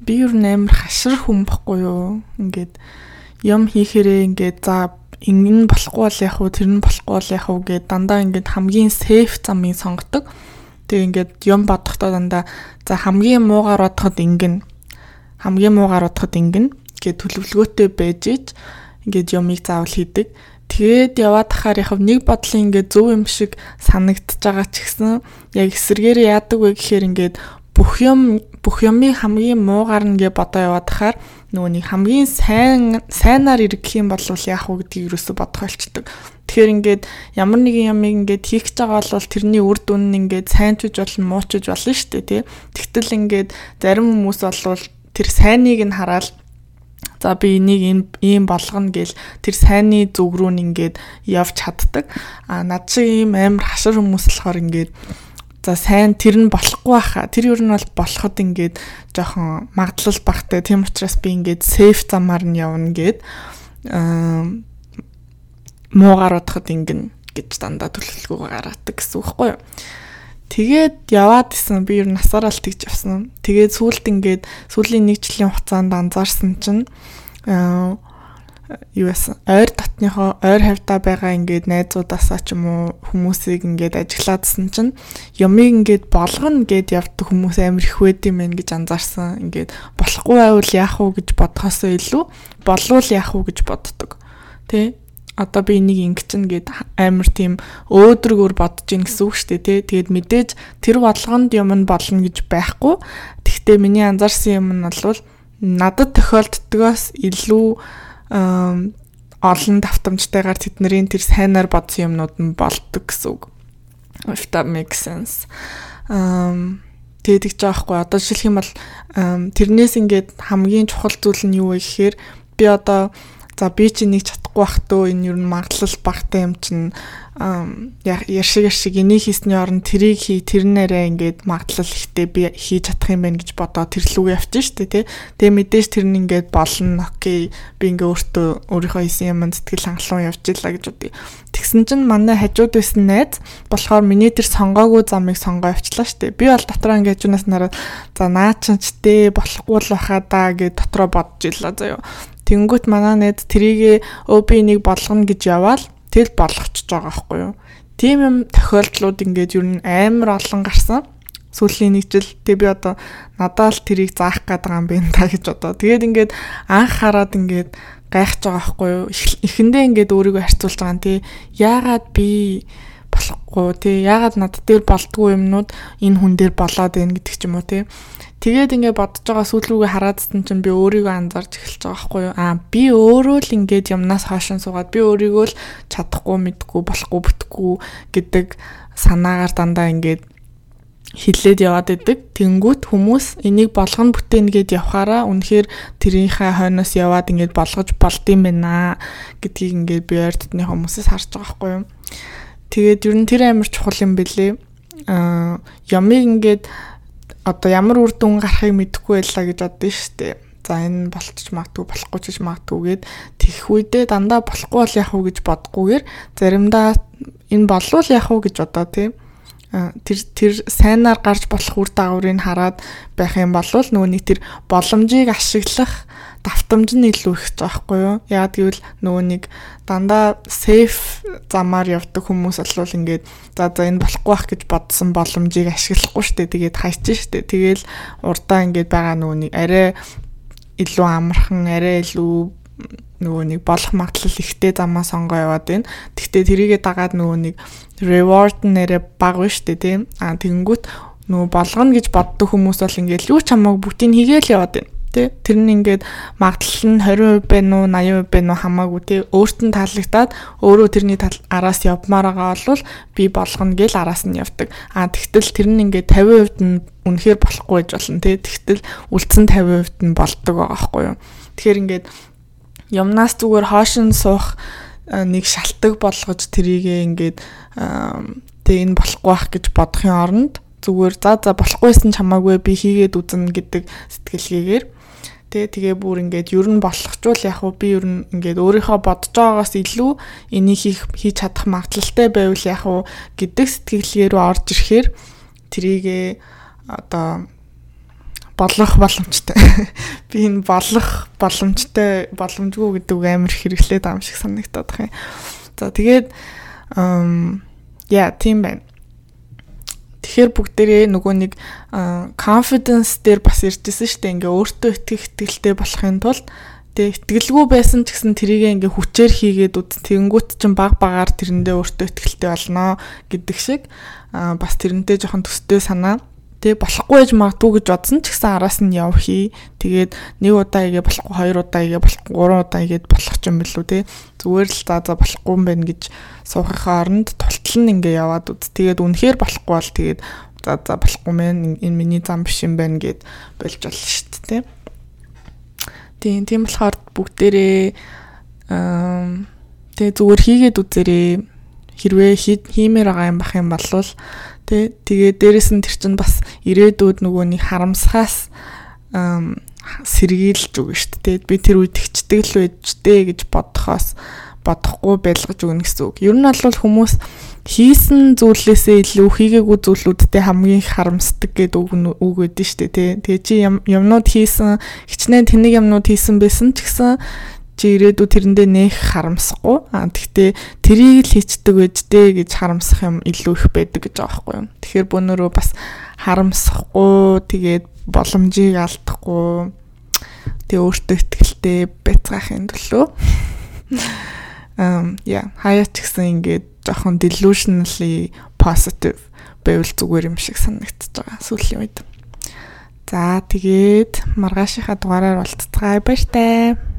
би юу нээр хашир хүн бохгүй юу? Ингээд юм хийхээрээ ингээд за ингэ нь болохгүй бол яг уу тэр нь болохгүй бол яг уу гэд дандаа ингээд хамгийн сейф замыг сонгодог. Тэгээ ингээд юм бодохдоо дандаа за хамгийн муугаар бодоход ингэн хамгийн муугаар бодоход ингэн гэд төлөвлөгөөтэй байж ич ингээд юмыг заавал хийдэг. Тэгээд яваад тахаар яг нэг бодлын ингээд зөв юм шиг санагдчихж байгаа ч гэсэн яг эсэргээр яадаг вэ гэхээр ингээд бүх юм бүх юмыг хамгийн муугаар нэгэ бодоо яваад тахаар нөгөө нэг хамгийн сайн сайнаар иргэх юм бол яах вэ гэдгийг юусоо бодох болчдөг. Тэгэхээр ингээд ямар нэгэн ямыг ингээд хийх гэж байгаа бол тэрний үр дүн нь ингээд сайн ч үж болно муу ч үж болно шүү дээ тий. Тэгтэл ингээд зарим хүмүүс бол тэр сайныг нь хараад за би энийг ийм болгоно гэл тэр сайнны зүг рүү ингээд явж чаддаг. А над шиг ийм амар хашир хүмүүс болохоор ингээд За сайн тэр нь болохгүй байхаа. Тэр юу нь бол болоход ингээд жоохон магадлал багтай. Тийм учраас би ингээд сейф замаар нь явна гэд аа муугаар бодоход ингэн гэж дандаа төлөвлөгөө гаргадаг гэсэн үг байхгүй юу? Тэгээд яваад исэн би ер нь насаараа л тэгж явсан. Тэгээд сүүлд ингээд сүүлийн нэг жилийн хугацаанд анзаарсан чинь аа юу байсан ойр дотныхоо ойр хавьтаа байгаа ингээд найзуудаасаа ч юм уу хүмүүсийг ингээд ажиглаадсэн чинь юмыг ингээд болгоно гэд явдаг хүмүүс амар их байд юм байна гэж анзаарсан. Ингээд болохгүй байвал яах вэ гэж бодхосоо илүү болвол яах вэ гэж боддог. Тэ? Одоо би энийг ингэчин гэд амар тийм өөдрөгөр бодож ийн гэсэн үг шүү дээ, тэ? Тэгээд мэдээж тэр болгонд юм нь болно гэж байхгүй. Тэгвэл миний анзаарсан юм нь бол надад тохиолддгоос илүү олон давтамжтайгаар тэдний тэр сайнаар бодсон юмнууд нь болдог гэсэн үг. If that makes sense. Um тэгээд гэж байгаа хгүй одоо жишээлх юм бол тэрнээс ингээд хамгийн чухал зүйл нь юу вэ гэхээр би одоо за би чи нэг чадахгүй бах төө энэ юу н магадлал багтай юм чинь яшиг яшиг энийг хийсний оронд тэрийг хий тэрнээрээ ингээд магадлал ихтэй би хийж чадах юм байна гэж бодоо тэрлүүгээ явчих штэ тий. Тэгээ мэдээж тэр нь ингээд болно окей би ингээд өөртөө өөрийнхөө хийсэн юм сэтгэл хангалуун явчихлаа гэж бодъё. Тэгсэн чинь манай хажууд байсан найз болохоор миний тэр сонгоогүй замыг сонгоо явчлаа штэ. Би бол дотроо ингээд юунаас нараад за наа чинч дээ болохгүй л байхаа да гэж дотроо бодож илаа заяа. Тэнгүүт манай найз трийгээ энийг болгоно гэж яваал Тэгэл болгочихж байгаа байхгүй юу. Тийм юм тохиолдлууд ингээд юу н амар олон гарсан. Сүүлийн нэг жил тэг би одоо надад л тэрийг заах байгаа юм байна та гэж одоо. Тэгээд ингээд анх хараад ингээд гайхаж байгаа байхгүй юу. Эхэндээ ингээд өөрийгөө харьцуулж байгаа юм тий. Яагаад би болохгүй тий. Яагаад над дээр болдгүй юмнууд энэ хүн дээр болоод байна гэдэг ч юм уу тий. Тэгээд ингээд бодож байгаа сүүл рүүгээ хараадсан чинь би өөрийгөө анзаарч эхэлж байгаа байхгүй юу? Аа би өөрөө л ингээд юмнаас хаашин суугаад би өөрийгөө л чадахгүй мэдгүй болохгүй бүтэхгүй гэдэг санаагаар дандаа ингээд хилээд яваад идэг. Тэнгүүт хүмүүс энийг болгоно бүтээнэ гэд явхаараа үнэхээр тэрийнхээ хойноос яваад ингээд болгож болдсон байна гэдгийг ингээд би ойр дотны хүмүүсээс харж байгаа байхгүй юу? Тэгээд ер нь тэр амар чухал юм бэлээ. Аа ямыг ингээд одоо ямар үр дүн гарахыг мэдэхгүй байлаа гэж боддөө штэ. За энэ болчих магадгүй болохгүй ч магадгүйгээд тэгэх үедээ дандаа болохгүй бол яах вэ гэж бодохгүйгээр заримдаа энэ болвол яах вэ гэж бодоо тийм тэр тэр сайнаар гарч болох үр дагаврыг хараад байх юм бол нөгөө нэг тэр боломжийг ашиглах давтамж нь илүү их байхгүй юу? Яагаад гэвэл нөгөө нэг дандаа сейф замаар явдаг хүмүүс бол ингээд за за энэ болохгүй байх гэж бодсон боломжийг ашиглахгүй штэ тэгээд хайчих штэ. Тэгээл урдаа ингээд байгаа нөгөө нэг арай илүү амархан, арай илүү нөгөө нэг болох магадлал ихтэй замаа сонгоо яваад байна. Тэгвэл тэрийгэ дагаад нөгөө нэг reward нэрэ баг байна штэ тийм. А тэгэнгүүт нөгөө болгоно гэж боддог хүмүүс бол ингээд юу ч хамаагүй бүгдийг хийгээл яваад байна Тэ тэр нь ингээд магадлал нь 20% байна уу 80% байна уу хамаагүй тэ өөрт нь таалагдаад өөрөө тэрний араас явмаар байгаа бол би болгоно гэл араас нь явдаг. А тэгтэл тэр нь ингээд 50% нь үнэхээр болохгүй гэж болно тэ тэгтэл үлдсэн 50% нь болдог байгаа байхгүй юу. Тэгэхээр ингээд юмнаас зүгээр хоошин суух нэг шалтгаан болгож тэрийгээ ингээд тэ энэ болохгүй байх гэж бодохын оронд зүгээр за за болохгүйсэн ч хамаагүй би хийгээд үзнэ гэдэг сэтгэлгээгээр Тэ тэгээ бүр ингээд ер нь болохчвол яг уу би ер нь ингээд өөрийнхөө бодож байгаагаас илүү энийг хийх хийж чадах магадлалтай байвал яг уу гэдэг сэтгэлгээ рүү орж ирэхээр трийгээ одоо болох боломжтой. Би энэ болох боломжтой боломжгүй гэдэг амар хэрэглээд байгаа юм шиг санагдаад байна. За тэгээд яа тийм байна. Тэгэхээр бүгдээрээ нөгөө нэг confidence дээр бас иржсэн шүү дээ. Ингээ өөртөө итгэх итгэлтэй болохын тулд тэг итгэлгүй байсан ч гэсэн тэрийг ингээ хүчээр хийгээд үз тэгэнгүүт чинь баг багаар тэрэндээ өөртөө итгэлтэй болно гэдэг шиг бас тэрнтэй жоохон төстэй санаа тэг болохгүй гэж магадгүй гэж бодсон ч гэсэн араас нь яв хий. Тэгээд нэг удаа игээ болохгүй, хоёр удаа игээ болохгүй, гурван удаа игээд болох ч юм бэлүү те. Зүгээр л за за болохгүй юм байна гэж суухын оронд тултал нь ингээ яваад үз. Тэгээд үнэхээр болохгүй бол тэгээд за за болохгүй мэн энэ миний зам биш юм байна гэд болж болно шүү дээ те. Тийм тийм болохоор бүгдээрээ аа тэгээ зүгээр хийгээд үзээрэй хэрвээ хиймээр байгаа юм бах юм бол Тэ тэгээ дээрэс нь тэр чинь бас ирээдүйд нөгөө нэг харамсахаас сэргийлж өгнө шүү дээ. Би тэр үед ихчдэг л байжтэй гэж бодохоос бодохгүй байлгаж өгнө гэсэн үг. Ер нь бол хүмүүс хийсэн зүйлээсээ илүү хийгээгүй зүйлүүдтэй хамгийн харамсдаг гэдэг үг үг өгдөн шүү дээ. Тэгээ чи юмнууд хийсэн, хичнээн тэнэг юмнууд хийсэн байсан ч гэсэн чи ирээдүй тэрэндээ нэх харамсахгүй. А тэгтээ тэрийг л хийчдэг байждээ гэж харамсах юм илүү их байдаг гэж байгаа байхгүй юу. Тэгэхээр бүүнөрөө бас харамсахгүй тэгээд боломжийг алдахгүй тэгээ өөртөө ихтэй байцгаахын төлөө um yeah хаяа ч гэсэн ингээд жоохон delusionally positive байвал зүгээр юм шиг санагдчихж байгаа сүүлийн үед. За тэгээд маргаашийнхаа дугаараар уулзцгаая баяр таа.